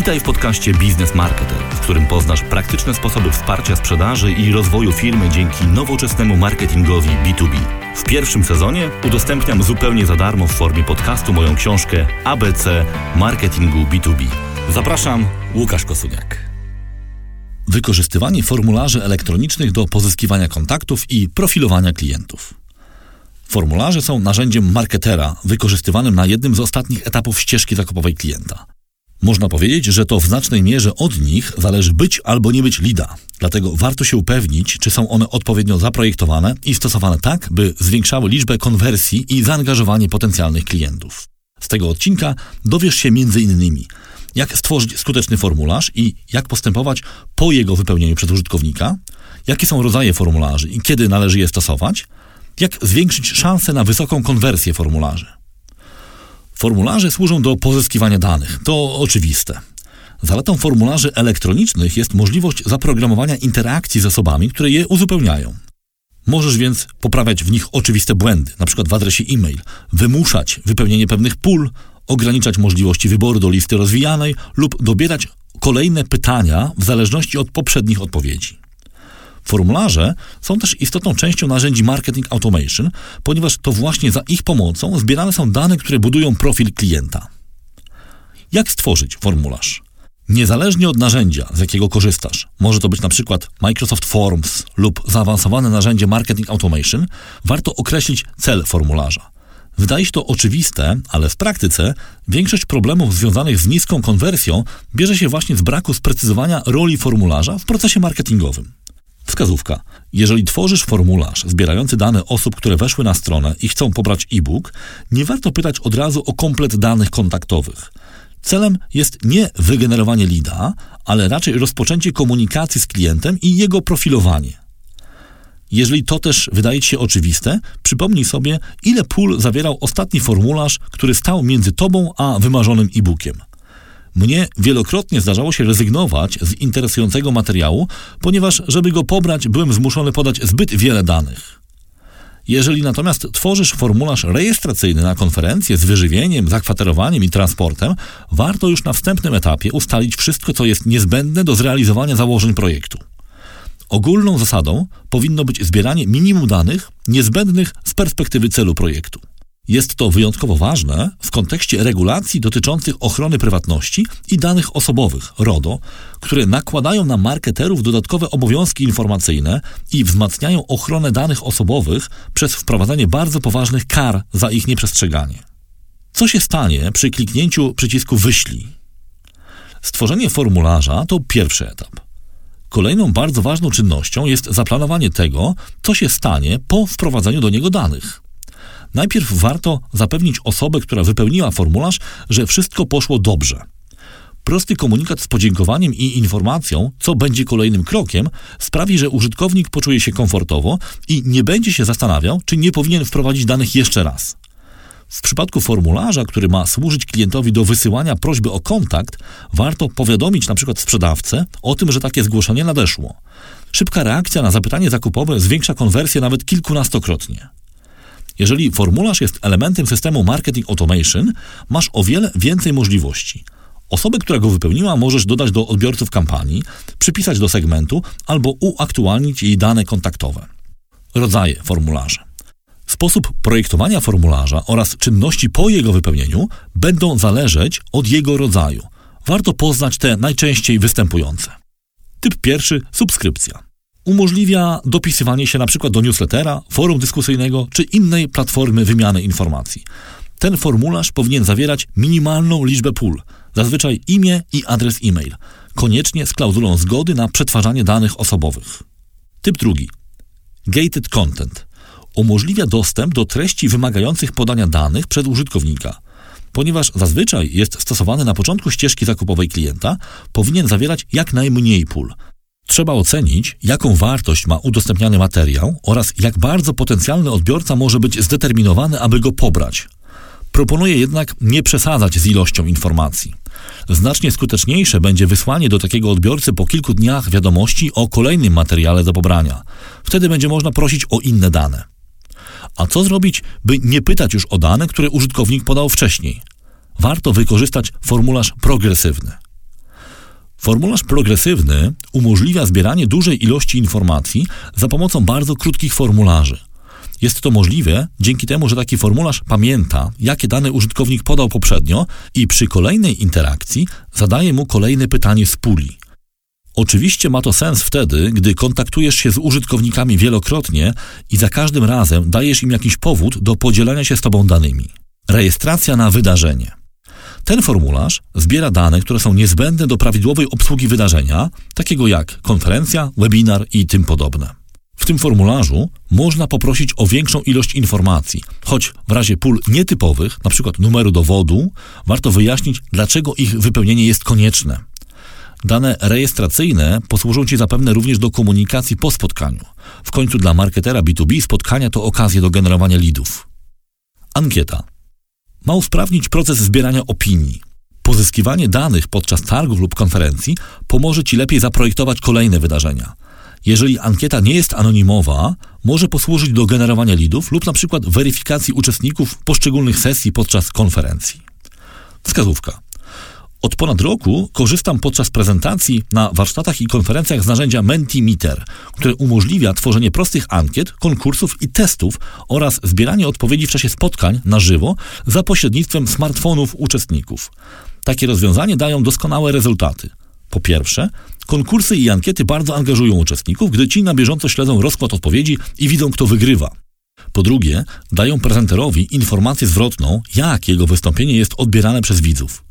Witaj w podcaście Biznes Marketer, w którym poznasz praktyczne sposoby wsparcia sprzedaży i rozwoju firmy dzięki nowoczesnemu marketingowi B2B. W pierwszym sezonie udostępniam zupełnie za darmo w formie podcastu moją książkę ABC Marketingu B2B. Zapraszam, Łukasz Kosuniak. Wykorzystywanie formularzy elektronicznych do pozyskiwania kontaktów i profilowania klientów. Formularze są narzędziem marketera wykorzystywanym na jednym z ostatnich etapów ścieżki zakupowej klienta. Można powiedzieć, że to w znacznej mierze od nich zależy być albo nie być lida. Dlatego warto się upewnić, czy są one odpowiednio zaprojektowane i stosowane tak, by zwiększały liczbę konwersji i zaangażowanie potencjalnych klientów. Z tego odcinka dowiesz się m.in. jak stworzyć skuteczny formularz i jak postępować po jego wypełnieniu przez użytkownika, jakie są rodzaje formularzy i kiedy należy je stosować, jak zwiększyć szanse na wysoką konwersję formularzy. Formularze służą do pozyskiwania danych. To oczywiste. Zaletą formularzy elektronicznych jest możliwość zaprogramowania interakcji z osobami, które je uzupełniają. Możesz więc poprawiać w nich oczywiste błędy, np. w adresie e-mail, wymuszać wypełnienie pewnych pól, ograniczać możliwości wyboru do listy rozwijanej lub dobierać kolejne pytania w zależności od poprzednich odpowiedzi. Formularze są też istotną częścią narzędzi marketing automation, ponieważ to właśnie za ich pomocą zbierane są dane, które budują profil klienta. Jak stworzyć formularz? Niezależnie od narzędzia, z jakiego korzystasz, może to być przykład Microsoft Forms lub zaawansowane narzędzie Marketing Automation, warto określić cel formularza. Wydaje się to oczywiste, ale w praktyce większość problemów związanych z niską konwersją bierze się właśnie z braku sprecyzowania roli formularza w procesie marketingowym. Wskazówka. Jeżeli tworzysz formularz zbierający dane osób, które weszły na stronę i chcą pobrać e-book, nie warto pytać od razu o komplet danych kontaktowych. Celem jest nie wygenerowanie lida, ale raczej rozpoczęcie komunikacji z klientem i jego profilowanie. Jeżeli to też wydaje Ci się oczywiste, przypomnij sobie, ile pól zawierał ostatni formularz, który stał między Tobą a wymarzonym e-bookiem. Mnie wielokrotnie zdarzało się rezygnować z interesującego materiału, ponieważ, żeby go pobrać, byłem zmuszony podać zbyt wiele danych. Jeżeli natomiast tworzysz formularz rejestracyjny na konferencję z wyżywieniem, zakwaterowaniem i transportem, warto już na wstępnym etapie ustalić wszystko, co jest niezbędne do zrealizowania założeń projektu. Ogólną zasadą powinno być zbieranie minimum danych niezbędnych z perspektywy celu projektu. Jest to wyjątkowo ważne w kontekście regulacji dotyczących ochrony prywatności i danych osobowych RODO, które nakładają na marketerów dodatkowe obowiązki informacyjne i wzmacniają ochronę danych osobowych przez wprowadzanie bardzo poważnych kar za ich nieprzestrzeganie. Co się stanie przy kliknięciu przycisku Wyślij? Stworzenie formularza to pierwszy etap. Kolejną bardzo ważną czynnością jest zaplanowanie tego, co się stanie po wprowadzeniu do niego danych. Najpierw warto zapewnić osobę, która wypełniła formularz, że wszystko poszło dobrze. Prosty komunikat z podziękowaniem i informacją, co będzie kolejnym krokiem, sprawi, że użytkownik poczuje się komfortowo i nie będzie się zastanawiał, czy nie powinien wprowadzić danych jeszcze raz. W przypadku formularza, który ma służyć klientowi do wysyłania prośby o kontakt, warto powiadomić np. sprzedawcę o tym, że takie zgłoszenie nadeszło. Szybka reakcja na zapytanie zakupowe zwiększa konwersję nawet kilkunastokrotnie. Jeżeli formularz jest elementem systemu Marketing Automation, masz o wiele więcej możliwości. Osobę, która go wypełniła, możesz dodać do odbiorców kampanii, przypisać do segmentu albo uaktualnić jej dane kontaktowe. Rodzaje formularza. Sposób projektowania formularza oraz czynności po jego wypełnieniu będą zależeć od jego rodzaju. Warto poznać te najczęściej występujące. Typ pierwszy subskrypcja umożliwia dopisywanie się np. do newslettera, forum dyskusyjnego czy innej platformy wymiany informacji. Ten formularz powinien zawierać minimalną liczbę pól, zazwyczaj imię i adres e-mail, koniecznie z klauzulą zgody na przetwarzanie danych osobowych. Typ drugi. Gated content. Umożliwia dostęp do treści wymagających podania danych przez użytkownika. Ponieważ zazwyczaj jest stosowany na początku ścieżki zakupowej klienta, powinien zawierać jak najmniej pól, Trzeba ocenić, jaką wartość ma udostępniany materiał oraz jak bardzo potencjalny odbiorca może być zdeterminowany, aby go pobrać. Proponuję jednak nie przesadzać z ilością informacji. Znacznie skuteczniejsze będzie wysłanie do takiego odbiorcy po kilku dniach wiadomości o kolejnym materiale do pobrania. Wtedy będzie można prosić o inne dane. A co zrobić, by nie pytać już o dane, które użytkownik podał wcześniej? Warto wykorzystać formularz progresywny. Formularz progresywny umożliwia zbieranie dużej ilości informacji za pomocą bardzo krótkich formularzy. Jest to możliwe dzięki temu, że taki formularz pamięta, jakie dane użytkownik podał poprzednio i przy kolejnej interakcji zadaje mu kolejne pytanie z puli. Oczywiście ma to sens wtedy, gdy kontaktujesz się z użytkownikami wielokrotnie i za każdym razem dajesz im jakiś powód do podzielenia się z Tobą danymi. Rejestracja na wydarzenie. Ten formularz zbiera dane, które są niezbędne do prawidłowej obsługi wydarzenia, takiego jak konferencja, webinar i tym podobne. W tym formularzu można poprosić o większą ilość informacji, choć w razie pól nietypowych, np. numeru dowodu, warto wyjaśnić, dlaczego ich wypełnienie jest konieczne. Dane rejestracyjne posłużą Ci zapewne również do komunikacji po spotkaniu. W końcu dla marketera B2B spotkania to okazja do generowania leadów. Ankieta. Ma usprawnić proces zbierania opinii. Pozyskiwanie danych podczas targów lub konferencji pomoże Ci lepiej zaprojektować kolejne wydarzenia. Jeżeli ankieta nie jest anonimowa, może posłużyć do generowania leadów lub na przykład weryfikacji uczestników poszczególnych sesji podczas konferencji. Wskazówka. Od ponad roku korzystam podczas prezentacji na warsztatach i konferencjach z narzędzia Mentimeter, które umożliwia tworzenie prostych ankiet, konkursów i testów oraz zbieranie odpowiedzi w czasie spotkań na żywo za pośrednictwem smartfonów uczestników. Takie rozwiązania dają doskonałe rezultaty. Po pierwsze, konkursy i ankiety bardzo angażują uczestników, gdy ci na bieżąco śledzą rozkład odpowiedzi i widzą, kto wygrywa. Po drugie, dają prezenterowi informację zwrotną, jak jego wystąpienie jest odbierane przez widzów.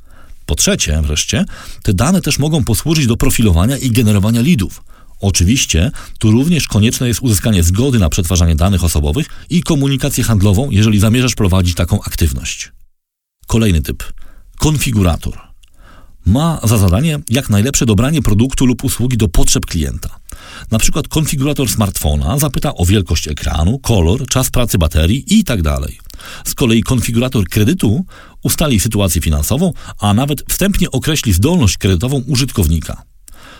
Po trzecie, wreszcie, te dane też mogą posłużyć do profilowania i generowania leadów. Oczywiście, tu również konieczne jest uzyskanie zgody na przetwarzanie danych osobowych i komunikację handlową, jeżeli zamierzasz prowadzić taką aktywność. Kolejny typ. Konfigurator ma za zadanie jak najlepsze dobranie produktu lub usługi do potrzeb klienta. Na przykład konfigurator smartfona zapyta o wielkość ekranu, kolor, czas pracy baterii itd. Z kolei konfigurator kredytu ustali sytuację finansową, a nawet wstępnie określi zdolność kredytową użytkownika.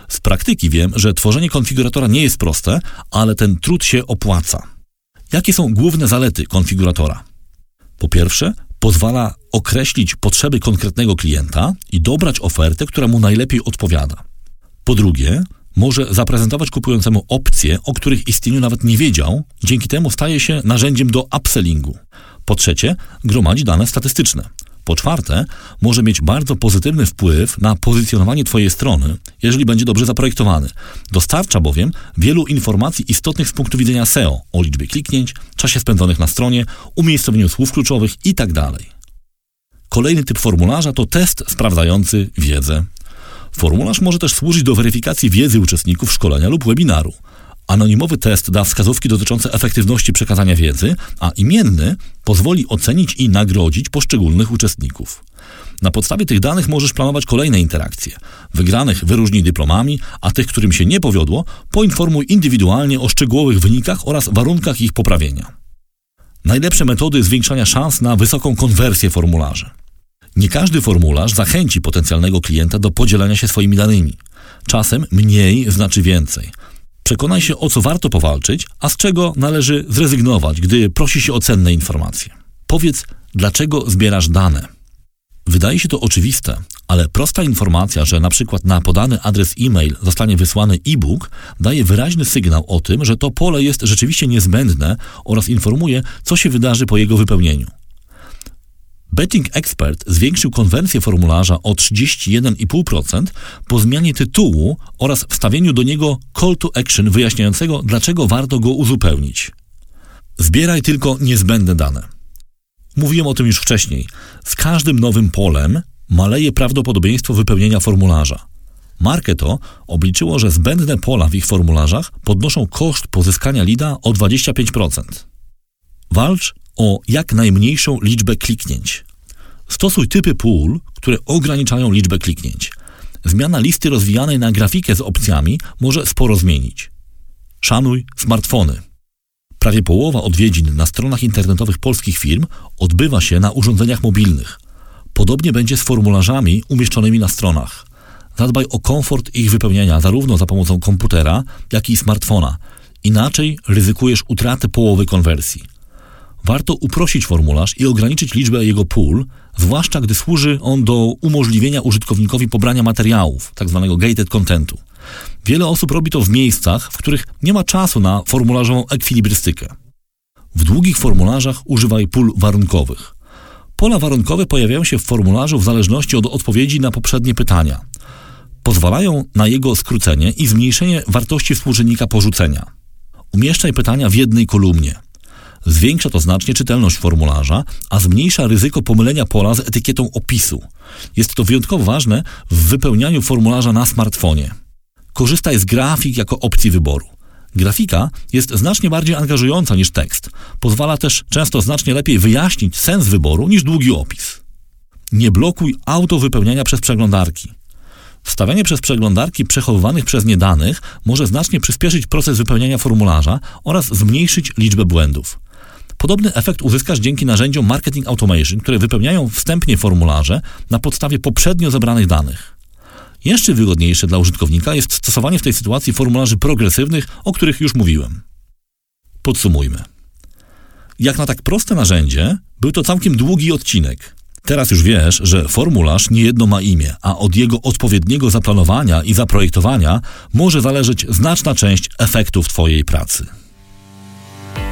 Z praktyki wiem, że tworzenie konfiguratora nie jest proste, ale ten trud się opłaca. Jakie są główne zalety konfiguratora? Po pierwsze, pozwala określić potrzeby konkretnego klienta i dobrać ofertę, która mu najlepiej odpowiada. Po drugie, może zaprezentować kupującemu opcje, o których istnieniu nawet nie wiedział, dzięki temu staje się narzędziem do upsellingu. Po trzecie, gromadzi dane statystyczne. Po czwarte, może mieć bardzo pozytywny wpływ na pozycjonowanie Twojej strony, jeżeli będzie dobrze zaprojektowany. Dostarcza bowiem wielu informacji istotnych z punktu widzenia SEO o liczbie kliknięć, czasie spędzonych na stronie, umiejscowieniu słów kluczowych itd. Tak Kolejny typ formularza to test sprawdzający wiedzę. Formularz może też służyć do weryfikacji wiedzy uczestników szkolenia lub webinaru. Anonimowy test da wskazówki dotyczące efektywności przekazania wiedzy, a imienny pozwoli ocenić i nagrodzić poszczególnych uczestników. Na podstawie tych danych możesz planować kolejne interakcje. Wygranych wyróżnij dyplomami, a tych, którym się nie powiodło, poinformuj indywidualnie o szczegółowych wynikach oraz warunkach ich poprawienia. Najlepsze metody zwiększania szans na wysoką konwersję formularzy. Nie każdy formularz zachęci potencjalnego klienta do podzielenia się swoimi danymi. Czasem mniej znaczy więcej. Przekonaj się, o co warto powalczyć, a z czego należy zrezygnować, gdy prosi się o cenne informacje. Powiedz, dlaczego zbierasz dane. Wydaje się to oczywiste, ale prosta informacja, że na przykład na podany adres e-mail zostanie wysłany e-book, daje wyraźny sygnał o tym, że to pole jest rzeczywiście niezbędne oraz informuje, co się wydarzy po jego wypełnieniu. Betting Expert zwiększył konwencję formularza o 31,5% po zmianie tytułu oraz wstawieniu do niego call to action wyjaśniającego, dlaczego warto go uzupełnić. Zbieraj tylko niezbędne dane. Mówiłem o tym już wcześniej. Z każdym nowym polem maleje prawdopodobieństwo wypełnienia formularza. Marketo obliczyło, że zbędne pola w ich formularzach podnoszą koszt pozyskania lida o 25%. Walcz o jak najmniejszą liczbę kliknięć. Stosuj typy pól, które ograniczają liczbę kliknięć. Zmiana listy rozwijanej na grafikę z opcjami może sporo zmienić. Szanuj smartfony. Prawie połowa odwiedzin na stronach internetowych polskich firm odbywa się na urządzeniach mobilnych. Podobnie będzie z formularzami umieszczonymi na stronach. Zadbaj o komfort ich wypełniania zarówno za pomocą komputera, jak i smartfona. Inaczej ryzykujesz utratę połowy konwersji. Warto uprościć formularz i ograniczyć liczbę jego pól, zwłaszcza gdy służy on do umożliwienia użytkownikowi pobrania materiałów, tzw. Tak gated contentu. Wiele osób robi to w miejscach, w których nie ma czasu na formularzową ekwilibrystykę. W długich formularzach używaj pól warunkowych. Pola warunkowe pojawiają się w formularzu w zależności od odpowiedzi na poprzednie pytania. Pozwalają na jego skrócenie i zmniejszenie wartości współczynnika porzucenia. Umieszczaj pytania w jednej kolumnie. Zwiększa to znacznie czytelność formularza, a zmniejsza ryzyko pomylenia pola z etykietą opisu. Jest to wyjątkowo ważne w wypełnianiu formularza na smartfonie. Korzystaj z grafik jako opcji wyboru. Grafika jest znacznie bardziej angażująca niż tekst. Pozwala też często znacznie lepiej wyjaśnić sens wyboru niż długi opis. Nie blokuj auto wypełniania przez przeglądarki. Wstawianie przez przeglądarki przechowywanych przez nie danych może znacznie przyspieszyć proces wypełniania formularza oraz zmniejszyć liczbę błędów. Podobny efekt uzyskasz dzięki narzędziom Marketing Automation, które wypełniają wstępnie formularze na podstawie poprzednio zebranych danych. Jeszcze wygodniejsze dla użytkownika jest stosowanie w tej sytuacji formularzy progresywnych, o których już mówiłem. Podsumujmy. Jak na tak proste narzędzie, był to całkiem długi odcinek. Teraz już wiesz, że formularz niejedno ma imię, a od jego odpowiedniego zaplanowania i zaprojektowania może zależeć znaczna część efektów Twojej pracy.